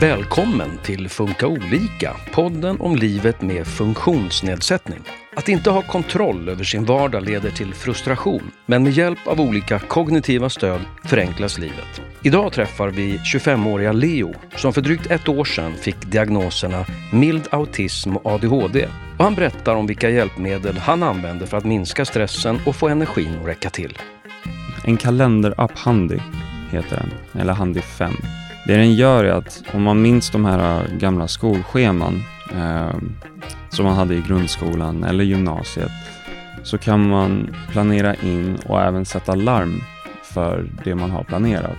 Välkommen till Funka olika, podden om livet med funktionsnedsättning. Att inte ha kontroll över sin vardag leder till frustration, men med hjälp av olika kognitiva stöd förenklas livet. Idag träffar vi 25-åriga Leo som för drygt ett år sedan fick diagnoserna mild autism och ADHD. Och han berättar om vilka hjälpmedel han använder för att minska stressen och få energin att räcka till. En kalenderapp Handy heter den, eller Handy 5. Det den gör är att om man minns de här gamla skolscheman eh, som man hade i grundskolan eller gymnasiet så kan man planera in och även sätta larm för det man har planerat.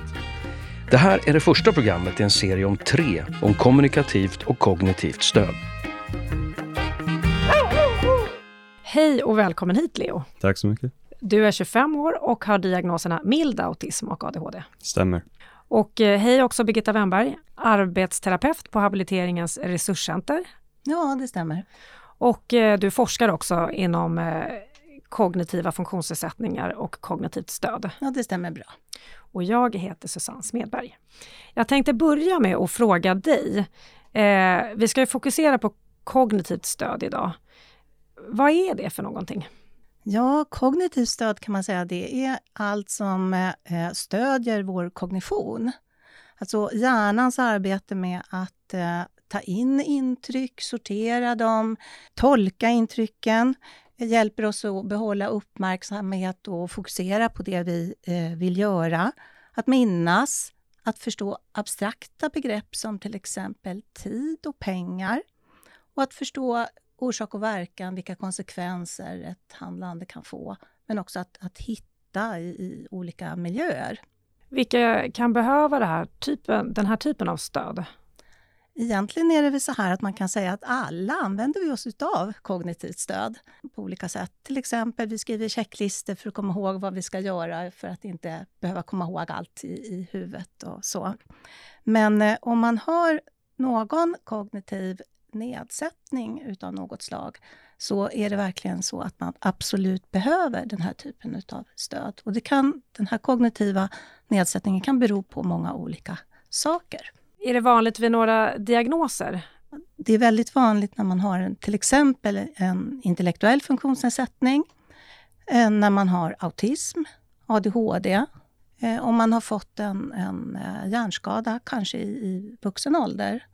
Det här är det första programmet i en serie om tre om kommunikativt och kognitivt stöd. Hej och välkommen hit Leo. Tack så mycket. Du är 25 år och har diagnoserna mild autism och ADHD. Stämmer. Och eh, hej också Birgitta Wennberg, arbetsterapeut på Habiliteringens resurscenter. Ja, det stämmer. Och eh, du forskar också inom eh, kognitiva funktionsnedsättningar och kognitivt stöd. Ja, det stämmer bra. Och jag heter Susanne Smedberg. Jag tänkte börja med att fråga dig. Vi ska ju fokusera på kognitivt stöd idag. Vad är det för någonting? Ja, kognitivt stöd kan man säga det är allt som eh, stödjer vår kognition. Alltså hjärnans arbete med att eh, ta in intryck, sortera dem, tolka intrycken, hjälper oss att behålla uppmärksamhet och fokusera på det vi eh, vill göra. Att minnas, att förstå abstrakta begrepp som till exempel tid och pengar. Och att förstå orsak och verkan, vilka konsekvenser ett handlande kan få. Men också att, att hitta i, i olika miljöer. Vilka kan behöva här typen, den här typen av stöd? Egentligen är det väl så här att man kan säga att alla använder vi oss av kognitivt stöd på olika sätt. Till exempel, vi skriver checklistor för att komma ihåg vad vi ska göra för att inte behöva komma ihåg allt i, i huvudet och så. Men eh, om man har någon kognitiv nedsättning utav något slag så är det verkligen så att man absolut behöver den här typen av stöd. Och det kan, den här kognitiva nedsättningen kan bero på många olika saker. Är det vanligt vid några diagnoser? Det är väldigt vanligt när man har en, till exempel en intellektuell funktionsnedsättning, eh, när man har autism, ADHD, eh, om man har fått en, en eh, hjärnskada, kanske i, i vuxen ålder,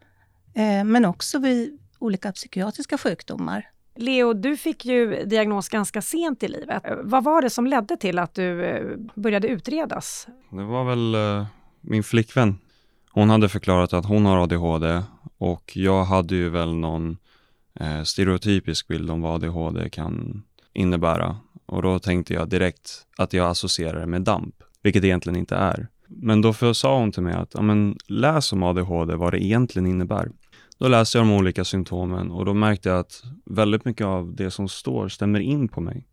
men också vid olika psykiatriska sjukdomar. Leo, du fick ju diagnos ganska sent i livet. Vad var det som ledde till att du började utredas? Det var väl min flickvän hon hade förklarat att hon har ADHD och jag hade ju väl någon eh, stereotypisk bild om vad ADHD kan innebära. Och då tänkte jag direkt att jag associerar det med DAMP, vilket egentligen inte är. Men då sa hon till mig att, ja men läs om ADHD, vad det egentligen innebär. Då läste jag de olika symptomen och då märkte jag att väldigt mycket av det som står stämmer in på mig.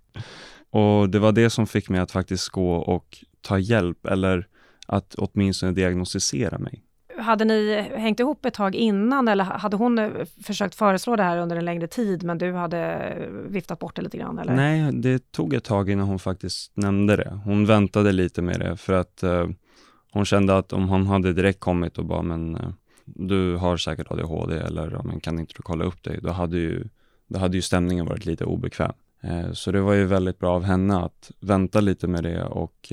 Och det var det som fick mig att faktiskt gå och ta hjälp eller att åtminstone diagnostisera mig hade ni hängt ihop ett tag innan eller hade hon eh, försökt föreslå det här under en längre tid men du hade viftat bort det lite grann? Eller? Nej, det tog ett tag innan hon faktiskt nämnde det. Hon väntade lite med det för att uh, hon kände att om hon hade direkt kommit och bara men uh, du har säkert ADHD eller men kan inte du kolla upp dig? Då hade ju, då hade ju stämningen varit lite obekväm. Uh, så det var ju väldigt bra av henne att vänta lite med det och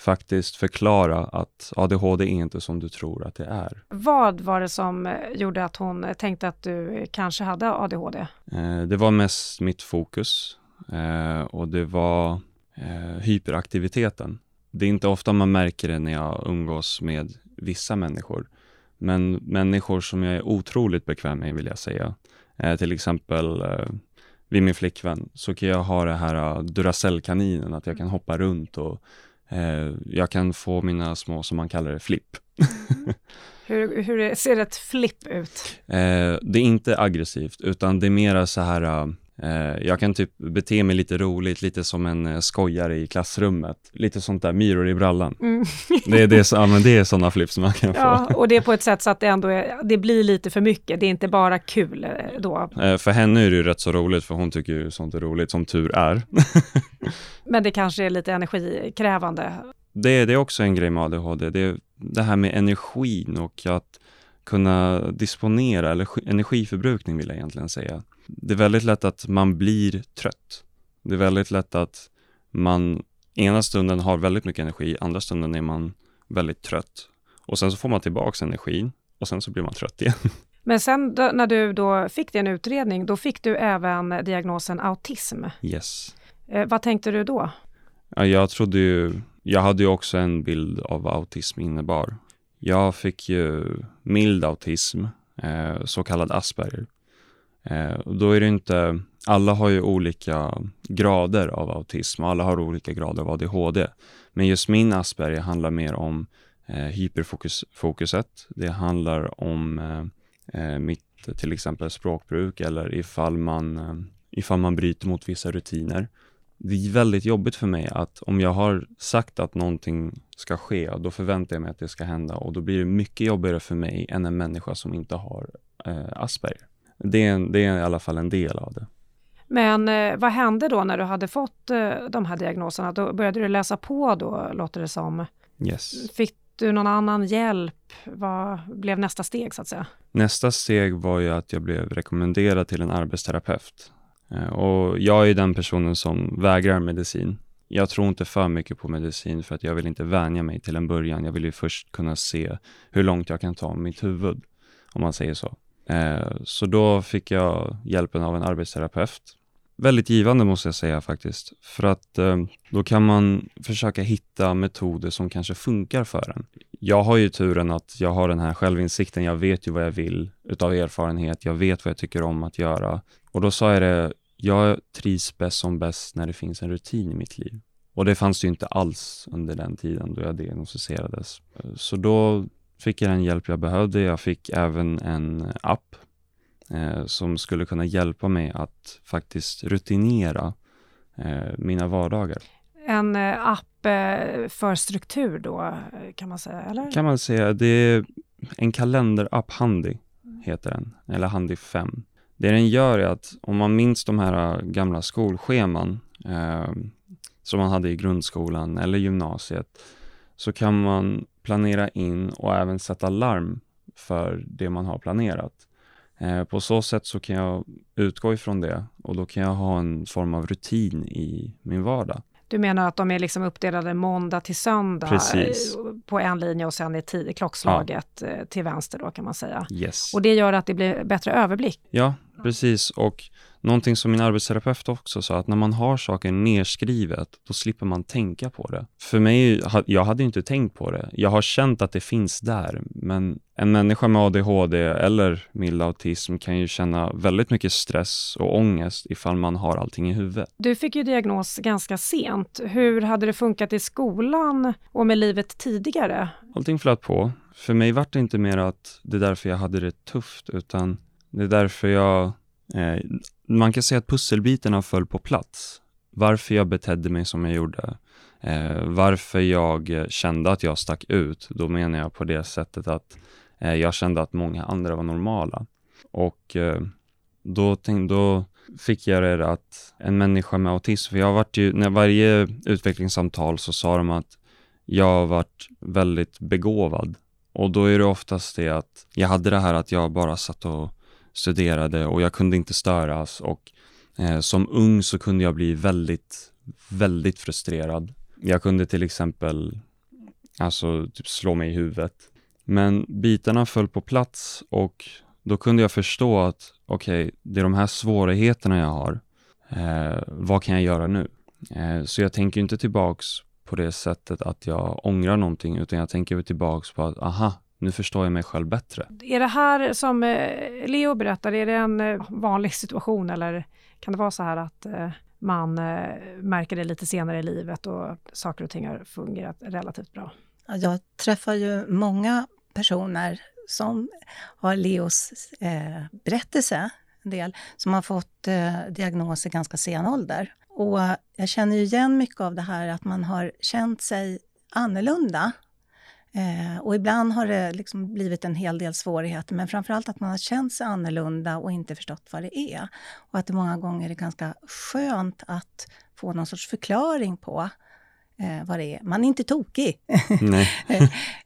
faktiskt förklara att ADHD är inte som du tror att det är. Vad var det som eh, gjorde att hon tänkte att du kanske hade ADHD? Eh, det var mest mitt fokus eh, och det var hyperaktiviteten. Det är inte ofta man märker det när jag umgås med vissa människor, men människor som jag är otroligt bekväm med vill jag säga. Till exempel vid min flickvän så kan jag ha det här Duracell-kaninen, att jag kan hoppa runt och Eh, jag kan få mina små, som man kallar det, flipp. hur, hur ser ett flipp ut? Eh, det är inte aggressivt, utan det är mera så här Eh, jag kan typ bete mig lite roligt, lite som en eh, skojare i klassrummet. Lite sånt där myror i brallan. Mm. det, är det, ja, men det är sådana flips man kan ja, få. Och det är på ett sätt så att det ändå är, det blir lite för mycket. Det är inte bara kul eh, då. för henne är det ju rätt så roligt, för hon tycker ju sånt är roligt, som tur är. men det kanske är lite energikrävande. Det, det är också en grej med ADHD. Det, det här med energin och att kunna disponera, eller energiförbrukning vill jag egentligen säga. Det är väldigt lätt att man blir trött. Det är väldigt lätt att man ena stunden har väldigt mycket energi, andra stunden är man väldigt trött. Och sen så får man tillbaks energin och sen så blir man trött igen. Men sen då, när du då fick din utredning, då fick du även diagnosen autism. Yes. Eh, vad tänkte du då? Ja, jag trodde ju, jag hade ju också en bild av vad autism innebar. Jag fick ju mild autism, eh, så kallad Asperger. Eh, då är det inte, alla har ju olika grader av autism och alla har olika grader av ADHD. Men just min Asperger handlar mer om eh, hyperfokuset. Det handlar om eh, eh, mitt till exempel språkbruk eller ifall man, eh, ifall man bryter mot vissa rutiner. Det är väldigt jobbigt för mig att om jag har sagt att någonting ska ske, då förväntar jag mig att det ska hända och då blir det mycket jobbigare för mig än en människa som inte har eh, Asperger. Det är, det är i alla fall en del av det. Men eh, vad hände då när du hade fått eh, de här diagnoserna? Då började du läsa på då, låter det som. Yes. Fick du någon annan hjälp? Vad blev nästa steg så att säga? Nästa steg var ju att jag blev rekommenderad till en arbetsterapeut. Eh, och jag är den personen som vägrar medicin. Jag tror inte för mycket på medicin för att jag vill inte vänja mig till en början. Jag vill ju först kunna se hur långt jag kan ta mitt huvud, om man säger så. Eh, så då fick jag hjälpen av en arbetsterapeut väldigt givande måste jag säga faktiskt. För att eh, då kan man försöka hitta metoder som kanske funkar för en. Jag har ju turen att jag har den här självinsikten. Jag vet ju vad jag vill utav erfarenhet. Jag vet vad jag tycker om att göra. Och då sa jag det, jag trivs bäst som bäst när det finns en rutin i mitt liv. Och det fanns ju inte alls under den tiden då jag diagnostiserades. Så då fick jag den hjälp jag behövde. Jag fick även en app eh, som skulle kunna hjälpa mig att faktiskt rutinera eh, mina vardagar. En eh, app eh, för struktur då, kan man säga? Eller? kan man säga. Det är en kalenderapp, Handy heter den, eller Handy 5. Det den gör är att om man minns de här gamla skolscheman eh, som man hade i grundskolan eller gymnasiet så kan man planera in och även sätta larm för det man har planerat. Eh, på så sätt så kan jag utgå ifrån det och då kan jag ha en form av rutin i min vardag. Du menar att de är liksom uppdelade måndag till söndag Precis. På en linje och sen är tid, klockslaget ja. Till vänster då kan man säga. Yes. Och det gör att det blir bättre överblick? Ja, precis. Och någonting som min arbetsterapeut också sa, att när man har saker nedskrivet, då slipper man tänka på det. För mig, jag hade inte tänkt på det. Jag har känt att det finns där, men en människa med ADHD eller mild autism kan ju känna väldigt mycket stress och ångest ifall man har allting i huvudet. Du fick ju diagnos ganska sent. Hur hade det funkat i skolan och med livet tidigare? Allting flöt på. För mig var det inte mer att det är därför jag hade det tufft, utan det är därför jag eh, man kan säga att pusselbitarna föll på plats. Varför jag betedde mig som jag gjorde, eh, varför jag kände att jag stack ut, då menar jag på det sättet att eh, jag kände att många andra var normala. Och eh, då, tänk, då fick jag det att en människa med autism, för jag har varit ju, när varje utvecklingssamtal så sa de att jag har varit väldigt begåvad. Och då är det oftast det att jag hade det här att jag bara satt och studerade och jag kunde inte störas och eh, som ung så kunde jag bli väldigt, väldigt frustrerad. Jag kunde till exempel alltså typ slå mig i huvudet. Men bitarna föll på plats och då kunde jag förstå att okej, okay, det är de här svårigheterna jag har. Eh, vad kan jag göra nu? Eh, så jag tänker inte tillbaks på det sättet att jag ångrar någonting utan jag tänker tillbaks på att aha, nu förstår jag mig själv bättre. Är det här som eh, Leo berättar, är det en eh, vanlig situation eller kan det vara så här att eh, man märker det lite senare i livet och saker och ting har fungerat relativt bra? Jag träffar ju många personer som har Leos eh, berättelse, en del, som har fått eh, diagnoser ganska sen ålder. Och jag känner ju igen mycket av det här att man har känt sig annorlunda Eh, och ibland har det liksom blivit en hel del svårigheter, men framförallt att man har känt sig annorlunda och inte förstått vad det är. Och att det många gånger är ganska skönt att få någon sorts förklaring på eh, vad det är. Man är inte tokig.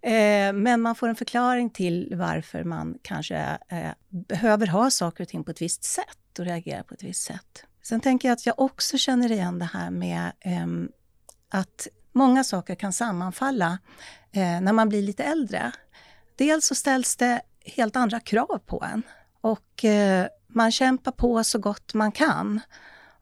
Eh, men man får en förklaring till varför man kanske eh, behöver ha saker och ting på ett visst sätt och reagera på ett visst sätt. Sen tänker jag att jag också känner igen det här med ehm, att många saker kan sammanfalla eh, när man blir lite äldre. Dels så ställs det helt andra krav på en och eh, man kämpar på så gott man kan.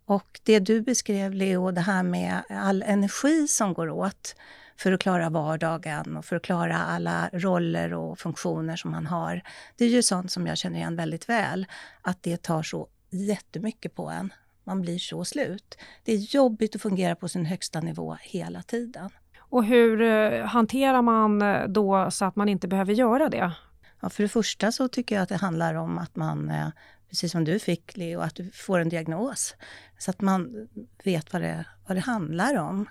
Och det du beskrev, Leo, det här med all energi som går åt för att klara vardagen och för att klara alla roller och funktioner som man har. Det är ju sånt som jag känner igen väldigt väl, att det tar så jättemycket på en. Man blir så slut. Det är jobbigt att fungera på sin högsta nivå hela tiden. Och hur eh, hanterar man eh, då så att man inte behöver göra det? Ja, för det första så tycker jag att det handlar om att man, eh, precis som du fick Leo, att du får en diagnos. Så att man vet vad det, vad det handlar om.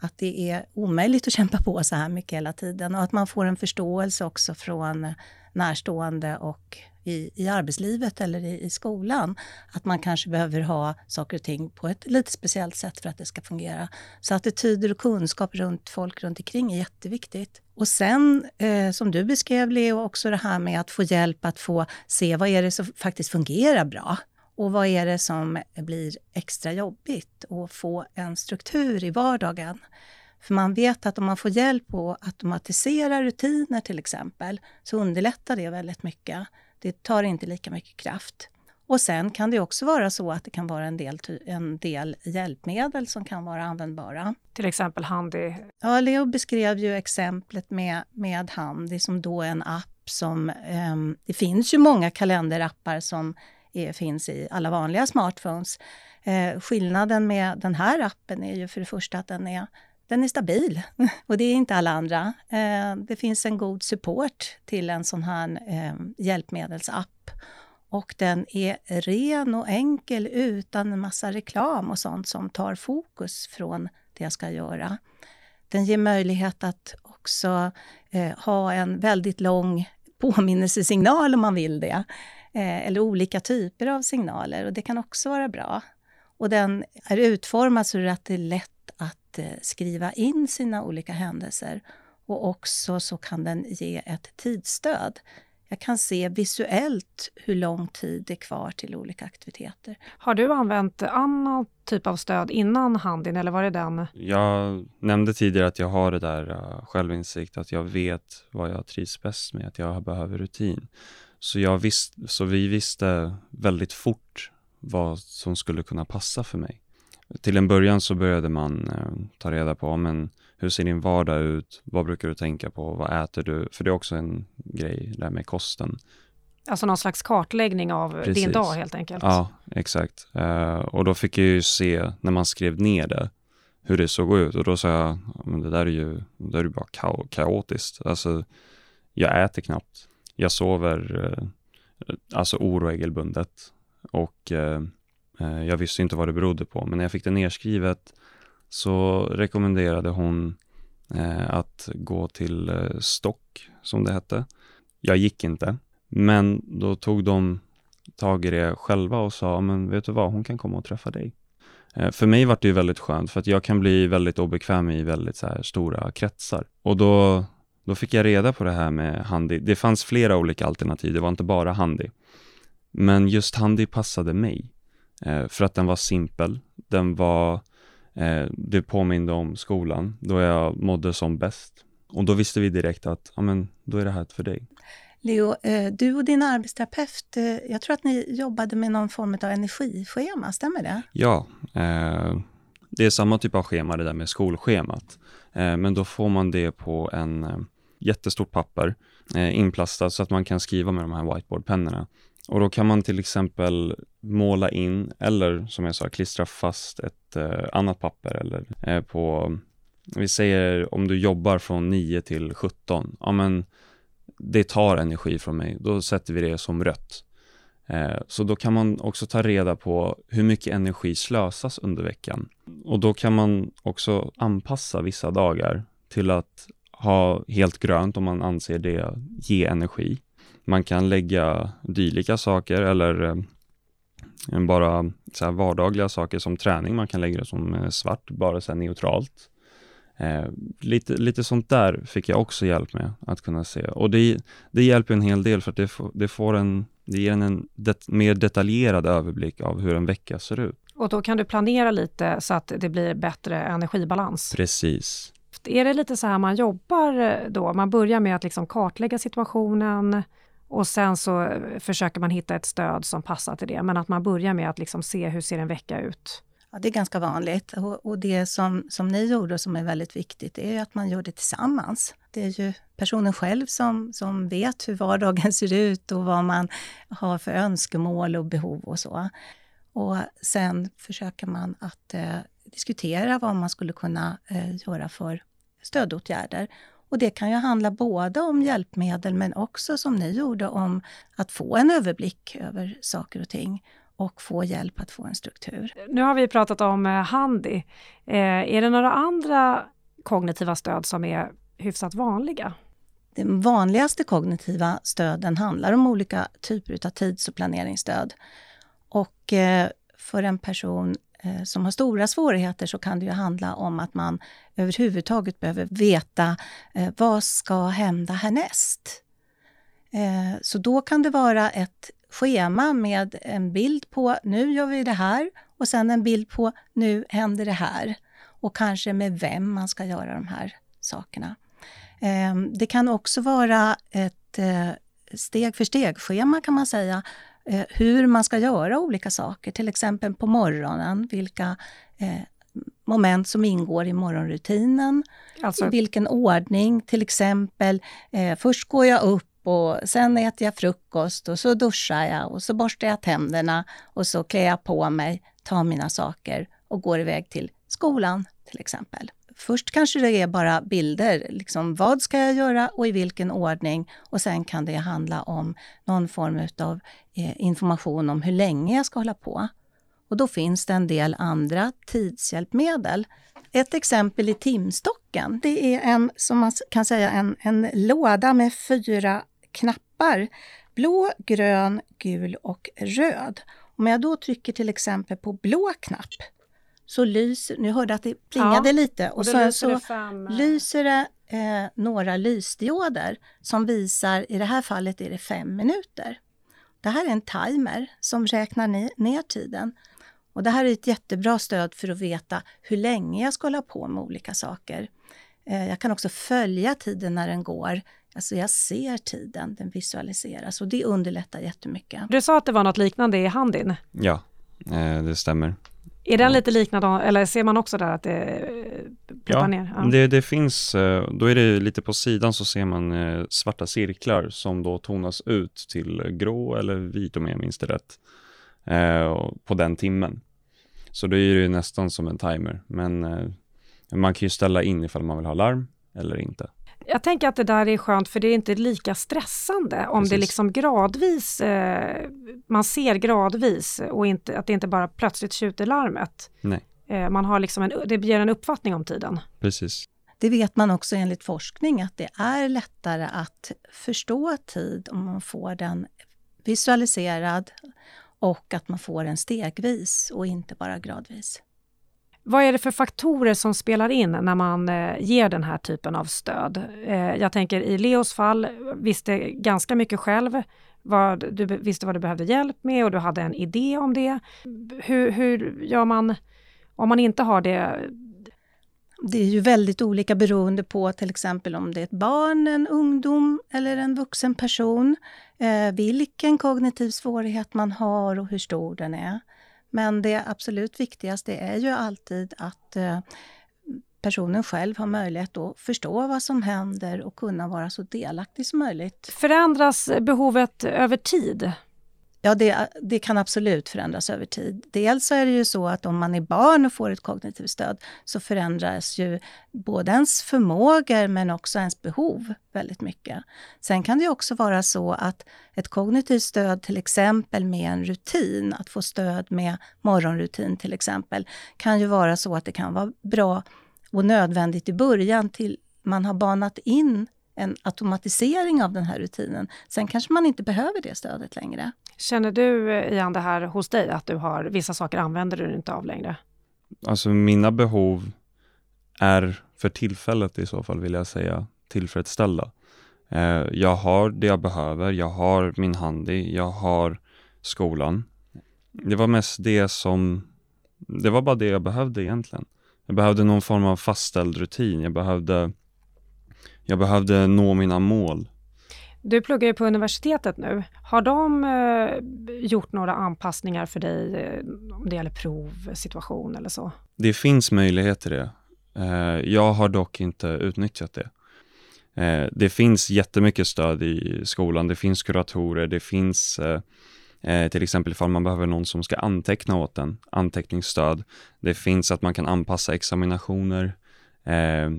Att det är omöjligt att kämpa på så här mycket hela tiden och att man får en förståelse också från närstående och i, i arbetslivet eller i, i skolan. Att man kanske behöver ha saker och ting på ett lite speciellt sätt för att det ska fungera. Så attityder och kunskap runt folk runt omkring är jätteviktigt. Och sen, eh, som du beskrev Leo, också det här med att få hjälp att få se vad är det som faktiskt fungerar bra. Och vad är det som blir extra jobbigt? Och få en struktur i vardagen. För man vet att om man får hjälp att automatisera rutiner till exempel, så underlättar det väldigt mycket. Det tar inte lika mycket kraft. Och sen kan det också vara så att det kan vara en del, en del hjälpmedel som kan vara användbara. Till exempel Handy? Ja, Leo beskrev ju exemplet med, med Handy som då är en app som... Eh, det finns ju många kalenderappar som är, finns i alla vanliga smartphones. Eh, skillnaden med den här appen är ju för det första att den är den är stabil och det är inte alla andra. Eh, det finns en god support till en sån här eh, hjälpmedelsapp. Och den är ren och enkel utan en massa reklam och sånt som tar fokus från det jag ska göra. Den ger möjlighet att också eh, ha en väldigt lång påminnelsesignal om man vill det. eller olika typer av signaler och det kan också vara bra. Och den är utformad så att det är lätt att eh, skriva in sina olika händelser. Och också så kan den ge ett tidsstöd. Jag kan se visuellt hur lång tid det är kvar till olika aktiviteter. Har du använt annan typ av stöd innan Handin eller var det den? Jag nämnde tidigare att jag har det där uh, självinsikt, att jag vet vad jag trivs bäst med, att jag behöver rutin. Så, jag visst, så vi visste väldigt fort vad som skulle kunna passa för mig. Till en början så började man eh, ta reda på, men hur ser din vardag ut? Vad brukar du tänka på? Vad äter du? För det är också en grej där med kosten. Alltså någon slags kartläggning av Precis. din dag helt enkelt? Ja, exakt. Uh, och då fick jag ju se, när man skrev ner det, hur det såg ut. Och då sa jag, men det där är ju, det där är bara ka kaotiskt. Alltså, jag äter knappt. Jag sover uh, alltså oregelbundet. Och Eh, Eh, jag visste inte vad det berodde på, men när jag fick det nerskrivet så rekommenderade hon eh, att gå till eh, Stock, som det hette. Jag gick inte, men då tog de tag i det själva och sa, men vet du vad, hon kan komma och träffa dig. För mig var det ju väldigt skönt, för att jag kan bli väldigt obekväm i väldigt så stora kretsar. Och då, då fick jag reda på det här med Handy. Det fanns flera olika alternativ, det var inte bara Handy. Men just Handy passade mig. Eh, för att den var simpel. Den var, eh, det påminde om skolan då jag mådde som bäst. Och då visste vi direkt att, ja men då är det här för dig. Leo, eh, du och din arbetsterapeut, jag tror att ni jobbade med någon form av energischema, stämmer det? Ja, det är samma typ av schema det där med skolschemat. Men då får man det på en jättestort papper inplastat så att man kan skriva med de här whiteboardpennorna. Och då kan man till exempel måla in eller som jag sa klistra fast ett eh, annat papper eller eh, på, vi säger om du jobbar från 9 till 17, ja men det tar energi från mig, då sätter vi det som rött. Eh, så då kan man också ta reda på hur mycket energi slösas under veckan. Och då kan man också anpassa vissa dagar till att ha helt grönt om man anser det ge energi. Man kan lägga dylika saker eller eh, bara så vardagliga saker som träning. Man kan lägga det som eh, svart, bara så neutralt. Eh, lite, lite sånt där fick jag också hjälp med att kunna se. Och det, det hjälper en hel del för att det, får, det, får en, det ger en, en det, mer detaljerad överblick av hur en vecka ser ut. Och då kan du planera lite så att det blir bättre energibalans? Precis. Är det lite så här man jobbar då? Man börjar med att liksom kartlägga situationen och sen så eh, försöker man hitta ett stöd som passar till det. Men att man börjar med att liksom se hur ser en vecka ut? Ja, det är ganska vanligt. Och, och det som, som ni gjorde som är väldigt viktigt, är att man gör det tillsammans. Det är ju personen själv som, som vet hur vardagen ser ut och vad man har för önskemål och behov och så. Och sen försöker man att eh, diskutera vad man skulle kunna eh, göra för stödåtgärder. Och det kan ju handla både om hjälpmedel men också som ni gjorde om att få en överblick över saker och ting och få hjälp att få en struktur. Nu har vi pratat om eh, Handi. Eh, är det några andra kognitiva stöd som är hyfsat vanliga? De vanligaste kognitiva stöden handlar om olika typer av tids och planeringsstöd. Och för en person Eh, som har stora svårigheter så kan det ju handla om att man överhuvudtaget behöver veta eh, vad ska hända härnäst? Eh, så då kan det vara ett schema med en bild på nu gör vi det här och sen en bild på nu händer det här. Och kanske med vem man ska göra de här sakerna. Eh, det kan också vara ett eh, steg för steg-schema kan man säga. Eh, hur man ska göra olika saker, till exempel på morgonen. Vilka eh, moment som ingår i morgonrutinen. Alltså... I vilken ordning, till exempel. Först går jag upp och sen äter jag frukost och så duschar jag och så borstar jag tänderna och så klär jag på mig, tar mina saker och går iväg till skolan till exempel. Först kanske det är bara bilder, liksom vad ska jag göra och i vilken ordning och sen kan det handla om någon form av eh, information om hur länge jag ska hålla på. Och då finns det en del andra tidshjälpmedel. Ett exempel är timstocken, det är en, som man kan säga, en, en låda med fyra knappar. Blå, grön, gul och röd. Om jag då trycker till exempel på blå knapp så lyser, nu hörde jag att det plingade ja, lite och, och så, lyser, så fem... lyser det eh, några lysdioder som visar, i det här fallet är det fem minuter. Det här är en timer som räknar ner, ner tiden. Och det här är ett jättebra stöd för att veta hur länge jag ska hålla på med olika saker. Eh, jag kan också följa tiden när den går. Alltså jag ser tiden, den visualiseras och det underlättar jättemycket. Du sa att det var något liknande i Handin? Ja, eh, det stämmer. Är den lite liknande, eller ser man också där att det eh, pluppar ja, ner? Ja, det, det finns, då är det lite på sidan så ser man svarta cirklar som då tonas ut till grå eller vit om jag minns det rätt, på den timmen. Så då är det nästan som en timer, men man kan ju ställa in ifall man vill ha larm eller inte. Jag tänker att det där är skönt för det är inte lika stressande om Precis. det liksom gradvis, eh, man ser gradvis och inte, att det inte bara plötsligt tjuter larmet. Nej. Eh, man har liksom en, det ger en uppfattning om tiden. Precis. Det vet man också enligt forskning att det är lättare att förstå tid om man får den visualiserad och att man får den stegvis och inte bara gradvis. Vad är det för faktorer som spelar in när man eh, ger den här typen av stöd? Eh, jag tänker i Leos fall, visste ganska mycket själv. Vad, du visste vad du behövde hjälp med och du hade en idé om det. Hur, hur gör man om man inte har det? Det är ju väldigt olika beroende på till exempel om det är ett barn, en ungdom eller en vuxen person. Eh, vilken kognitiv svårighet man har och hur stor den är. Men det absolut viktigaste är ju alltid att eh, personen själv har möjlighet att förstå vad som händer och kunna vara så delaktig som möjligt. Förändras behovet över tid? Ja, det, det, kan absolut förändras över tid. Dels är det ju så att om man är barn och får ett kognitivt stöd så förändras ju både ens förmågor men också ens behov väldigt mycket. Sen kan det också vara så att ett kognitivt stöd, till exempel med en rutin, att få stöd med morgonrutin till exempel, kan ju vara så att det kan vara bra och nödvändigt i början till man har banat in en automatisering av den här rutinen. Sen kanske man inte behöver det stödet längre. Känner du eh, igen det här hos dig, att du har vissa saker använder du inte av längre? Alltså mina behov är för tillfället i så fall vill jag säga tillfredsställda. Eh, jag har det jag behöver, jag har min handy, jag har skolan. Det var mest det som, det var bara det jag behövde egentligen. Jag behövde någon form av fastställd rutin, jag behövde, jag behövde nå mina mål. Du pluggar ju på universitetet nu. Har de eh, gjort några anpassningar för dig eh, om det gäller provsituation eller så? Det finns möjlighet till det. Eh, jag har dock inte utnyttjat det. Eh, det finns jättemycket stöd i skolan. Det finns kuratorer, det finns eh, till exempel ifall man behöver någon som ska anteckna åt en, anteckningsstöd. Det finns att man kan anpassa examinationer.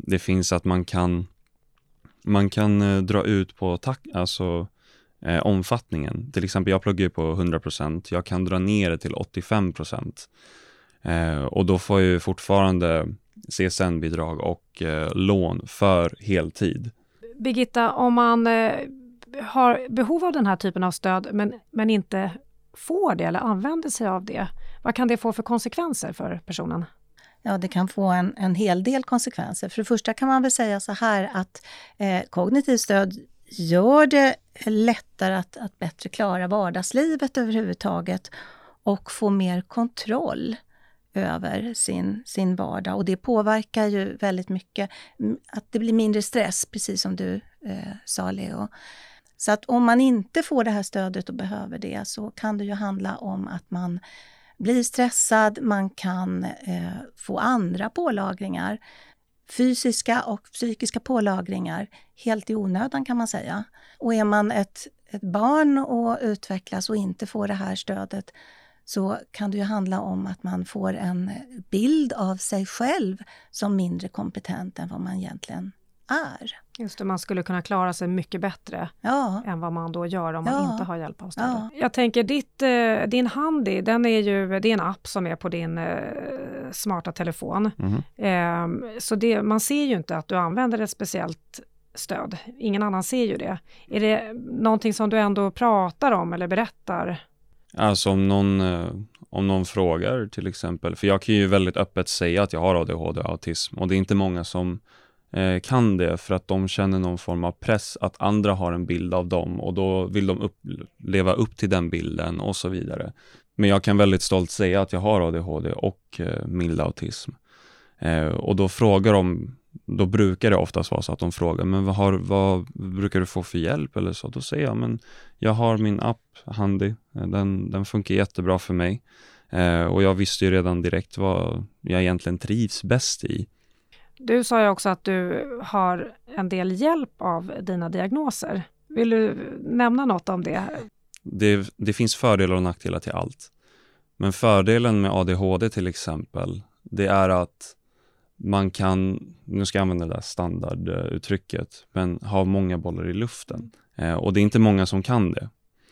Det finns att man kan man kan eh, dra ut på tak alltså, eh, omfattningen. Till exempel, jag pluggar ju på 100%, jag kan dra ner det till 85%. Eh, och då får jag ju fortfarande CSN-bidrag och eh, lån för heltid. Birgitta, om man eh, har behov av den här typen av stöd men, men inte får det eller använder sig av det, vad kan det få för konsekvenser för personen? Ja, det kan få en, en hel del konsekvenser. För det första kan man väl säga så här att eh, kognitivt stöd gör det lättare att, att bättre klara vardagslivet överhuvudtaget och få mer kontroll över sin, sin vardag. Och det påverkar ju väldigt mycket att det blir mindre stress, precis som du eh, sa Leo. Så att om man inte får det här stödet och behöver det så kan det ju handla om att man blir stressad, man kan eh, få andra pålagringar. Fysiska och psykiska pålagringar, helt i onödan kan man säga. Och är man ett, ett barn och utvecklas och inte får det här stödet så kan det ju handla om att man får en bild av sig själv som mindre kompetent än vad man egentligen är. Just det, man skulle kunna klara sig mycket bättre ja. än vad man då gör om man ja. inte har hjälp av stödet. Ja. Jag tänker, ditt, eh, din Handy, den är ju, det är en app som är på din eh, smarta telefon. Mm. Så det, man ser ju inte att du använder ett speciellt stöd. Ingen annan ser ju det. Är det någonting som du ändå pratar om eller berättar? Alltså om någon, eh, om någon frågar till exempel, för jag kan ju väldigt öppet säga att jag har ADHD och autism och det är inte många som Eh, kan det för att de känner någon form av press att andra har en bild av dem och då vill de upp, leva upp till den bilden och så vidare. Men jag kan väldigt stolt säga att jag har ADHD och eh, mild autism. Eh, och då frågar de då brukar det oftast vara så att de frågar, men vad, har, vad brukar du få för hjälp eller så? Då säger jag, men jag har min app Handy, den, den funkar jättebra för mig. Eh, och jag visste ju redan direkt vad jag egentligen trivs bäst i. Du sa ju också att du har en del hjälp av dina diagnoser. Vill du nämna något om det? Det, det finns fördelar och nackdelar till allt. Men fördelen med ADHD till exempel, det är att man kan, nu ska jag använda det där standarduttrycket, men ha många bollar i luften. Eh, och det är inte många som kan det.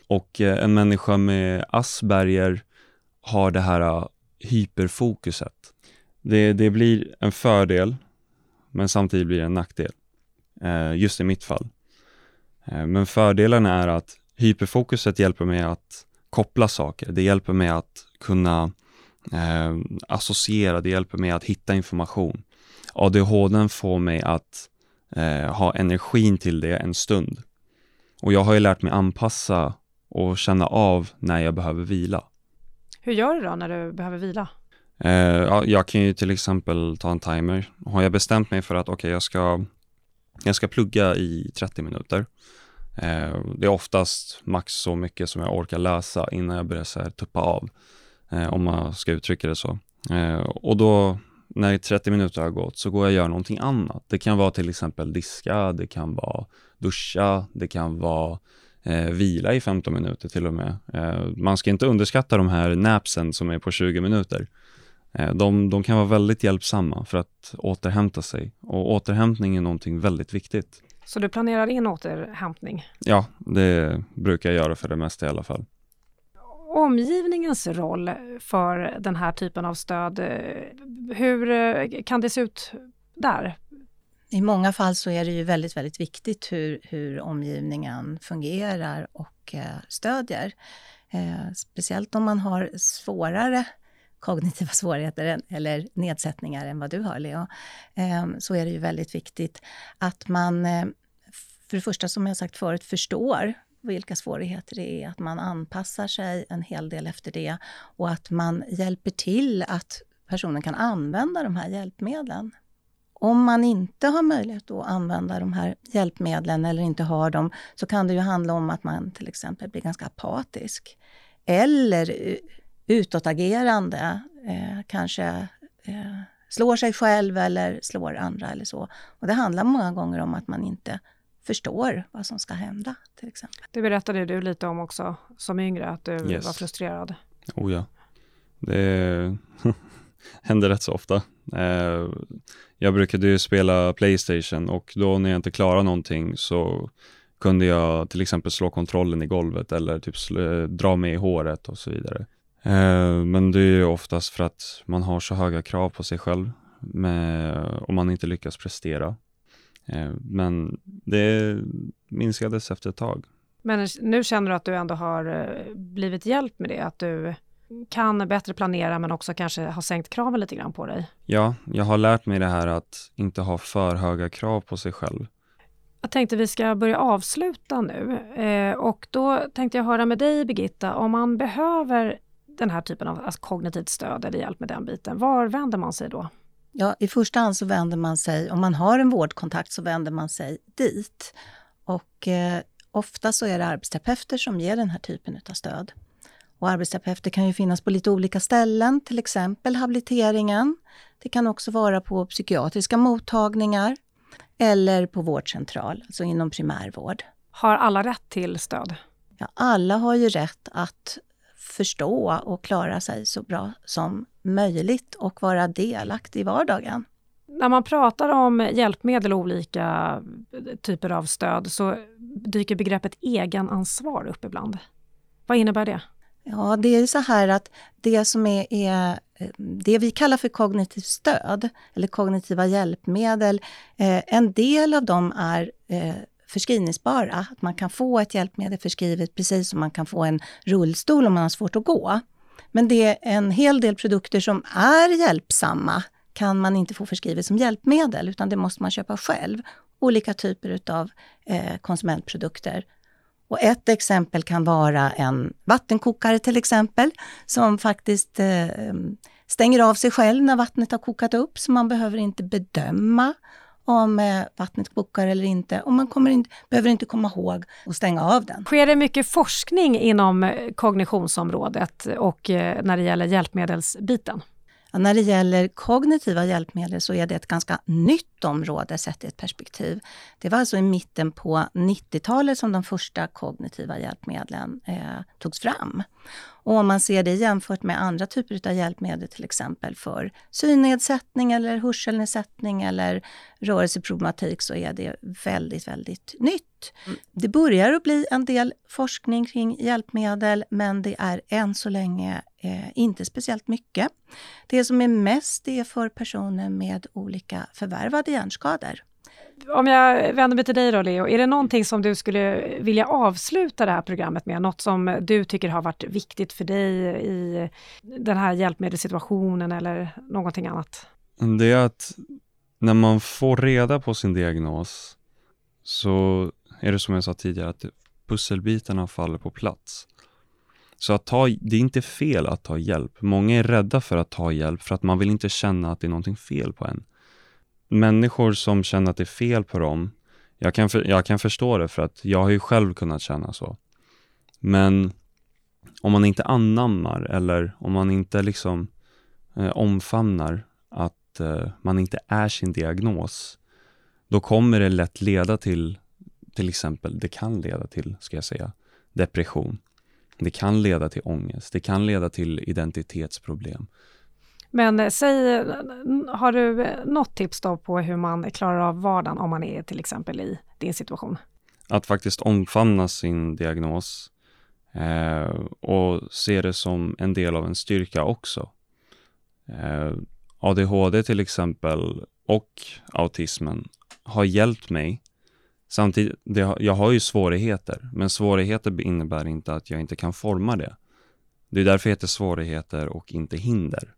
Och eh, en människa med Asperger har det här uh, hyperfokuset. Det, det blir en fördel, men samtidigt blir det en nackdel. Eh, just i mitt fall. Eh, men fördelen är att hyperfokuset hjälper mig att koppla saker. Det hjälper mig att kunna eh, associera, det hjälper mig att hitta information. ADHD får mig att eh, ha energin till det en stund. Och jag har ju lärt mig anpassa och känna av när jag behöver vila. Hur gör du då när du behöver vila? Eh, ja, jag kan ju till exempel ta en timer. Har jag bestämt mig för att okej, okay, jag, ska, jag ska plugga i 30 minuter. Eh, det är oftast max så mycket som jag orkar läsa innan jag börjar så här, tuppa av eh, om man ska uttrycka det så. Eh, och då när 30 minuter har gått så går jag och gör någonting annat. Det kan vara till exempel diska, det kan vara duscha, det kan vara eh, vila i 15 minuter till och med. Eh, man ska inte underskatta de här napsen som är på 20 minuter. Eh, de, de, kan vara väldigt hjälpsamma för att återhämta sig och återhämtning är någonting väldigt viktigt. Så du planerar in återhämtning? Ja, det brukar jag göra för det mesta i alla fall omgivningens roll för den här typen av stöd, hur kan det se ut där? I många fall så är det ju väldigt, väldigt viktigt hur, hur omgivningen fungerar och eh, stödjer. Eh, speciellt om man har svårare kognitiva svårigheter eller nedsättningar än vad du har, Leo, ehm, så är det ju väldigt viktigt att man eh, för det första, som jag sagt förut, förstår vilka svårigheter det är, att man anpassar sig en hel del efter det och att man hjälper till att personen kan använda de här hjälpmedlen. Om man inte har möjlighet att använda de här hjälpmedlen eller inte har dem, så kan det ju handla om att man till exempel blir ganska apatisk. Eller eh, utåtagerande, eh, kanske eh, slår sig själv eller slår andra eller så. Och det handlar många gånger om att man inte förstår vad som ska hända, till exempel. Det berättade du lite om också som yngre, att du Yes. var frustrerad. Oh ja. Det händer rätt så ofta. Eh, jag brukade ju spela Playstation och då när jag inte klarade någonting så kunde jag till exempel slå kontrollen i golvet eller typ dra mig i håret och så vidare. Eh, men det är ju oftast för att man har så höga krav på sig själv med, om man inte lyckas prestera. Eh, men det minskades efter ett tag. Men nu känner du att du ändå har eh, blivit hjälpt med det, att du kan bättre planera men också kanske har sänkt kraven lite grann på dig. Ja, jag har lärt mig det här att inte ha för höga krav på sig själv. Jag tänkte vi ska börja avsluta nu eh, och då tänkte jag höra med dig Birgitta, om man behöver den här typen av alltså kognitivt stöd eller hjälp med den biten, var vänder man sig då? Ja, I första hand så vänder man sig, om man har en vårdkontakt, så vänder man sig dit. Och eh, ofta så är det arbetsterapeuter som ger den här typen av stöd. Och arbetsterapeuter kan ju finnas på lite olika ställen, till exempel habiliteringen. Det kan också vara på psykiatriska mottagningar eller på vårdcentral, alltså inom primärvård. Har alla rätt till stöd? Ja, alla har ju rätt att förstå och klara sig så bra som möjligt och vara delaktig i vardagen. När man pratar om hjälpmedel och olika typer av stöd så dyker begreppet egenansvar upp ibland. Vad innebär det? Ja, det är så här att det som är, är eh, det vi kallar för kognitivt stöd eller kognitiva hjälpmedel, eh, en del av dem är eh, förskrivningsbara. Att man kan få ett hjälpmedel förskrivet precis som man kan få en rullstol om man har svårt att gå. Men det är en hel del produkter som är hjälpsamma kan man inte få förskrivet som hjälpmedel utan det måste man köpa själv. Olika typer av eh, konsumentprodukter. Och ett exempel kan vara en vattenkokare till exempel, som faktiskt eh, stänger av sig själv när vattnet har kokat upp, så man behöver inte bedöma om eh, vattnet kokar eller inte. Och man kommer inte, behöver inte komma ihåg att stänga av den. Sker det mycket forskning inom eh, kognitionsområdet och eh, när det gäller hjälpmedelsbiten? Ja, när det gäller kognitiva hjälpmedel så är det ett ganska nytt område sett i ett perspektiv. Det var alltså i mitten på 90-talet som de första kognitiva hjälpmedlen eh, togs fram. Och om man ser det jämfört med andra typer av hjälpmedel, till exempel för synnedsättning eller hörselnedsättning eller rörelseproblematik, så är det väldigt, väldigt nytt. Det börjar att bli en del forskning kring hjälpmedel, men det är än så länge eh, inte speciellt mycket. Det som är mest är för personer med olika förvärvade hjärnskador. Om jag vänder mig till dig då Leo, är det någonting som du skulle vilja avsluta det här programmet med? Något som du tycker har varit viktigt för dig i den här hjälpmedelssituationen eller någonting annat? Mm, det är att när man får reda på sin diagnos så är det som jag sa tidigare att pusselbitarna faller på plats. Så att ta, det är inte fel att ta hjälp. Många är rädda för att ta hjälp för att man vill inte känna att det är någonting fel på en. Människor som känner att det är fel på dem, jag kan, för, jag kan förstå det för att jag har ju själv kunnat känna så. Men om man inte anammar eller om man inte liksom eh, omfamnar att eh, man inte är sin diagnos, då kommer det lätt leda till, till exempel, det kan leda till, ska jag säga, depression. Det kan leda till ångest, det kan leda till identitetsproblem. Men eh, säg, eh, har du eh, något tips då på hur man klarar av vardagen om man är till exempel i din situation? Att faktiskt omfamna sin diagnos eh, och se det som en del av en styrka också. Eh, ADHD till exempel och autismen har hjälpt mig. Samtidigt, det, jag har ju svårigheter, men svårigheter innebär inte att jag inte kan forma det. Det är därför det heter svårigheter och inte hinder.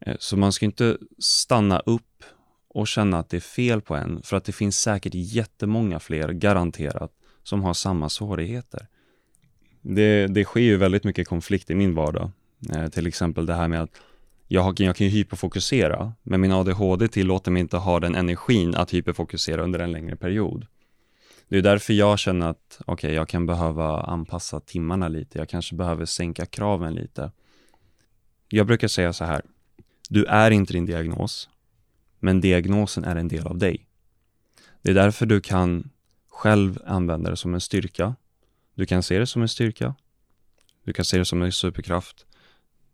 Eh, så man ska inte stanna upp och känna att det är fel på en, för att det finns säkert jättemånga fler, garanterat, som har samma svårigheter. Det, det sker ju väldigt mycket konflikt i min vardag. Eh, till exempel det här med att jag, har, jag kan ju hyperfokusera, men min ADHD tillåter mig inte ha den energin att hyperfokusera under en längre period. Det är därför jag känner att okej, okay, jag kan behöva anpassa timmarna lite. Jag kanske behöver sänka kraven lite. Jag brukar säga så här. Du är inte din diagnos, men diagnosen är en del av dig. Det är därför du kan själv använda det som en styrka. Du kan se det som en styrka. Du kan se det som en superkraft.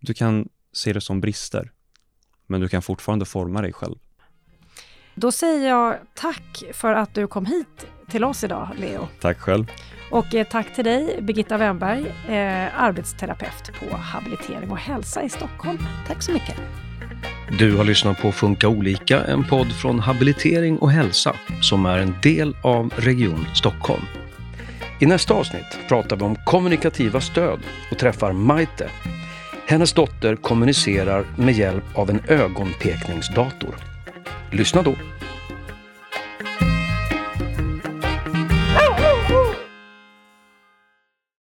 Du kan se det som brister. Men du kan fortfarande forma dig själv. Då säger jag tack för att du kom hit till oss idag, Leo. Tack själv. Och eh, tack till dig, Birgitta Wennberg, eh, arbetsterapeut på Habilitering och hälsa i Stockholm. Tack så mycket. Du har lyssnat på Funka olika, en podd från Habilitering och hälsa som är en del av Region Stockholm. I nästa avsnitt pratar vi om kommunikativa stöd och träffar Maite. Hennes dotter kommunicerar med hjälp av en ögonpekningsdator. Lyssna då!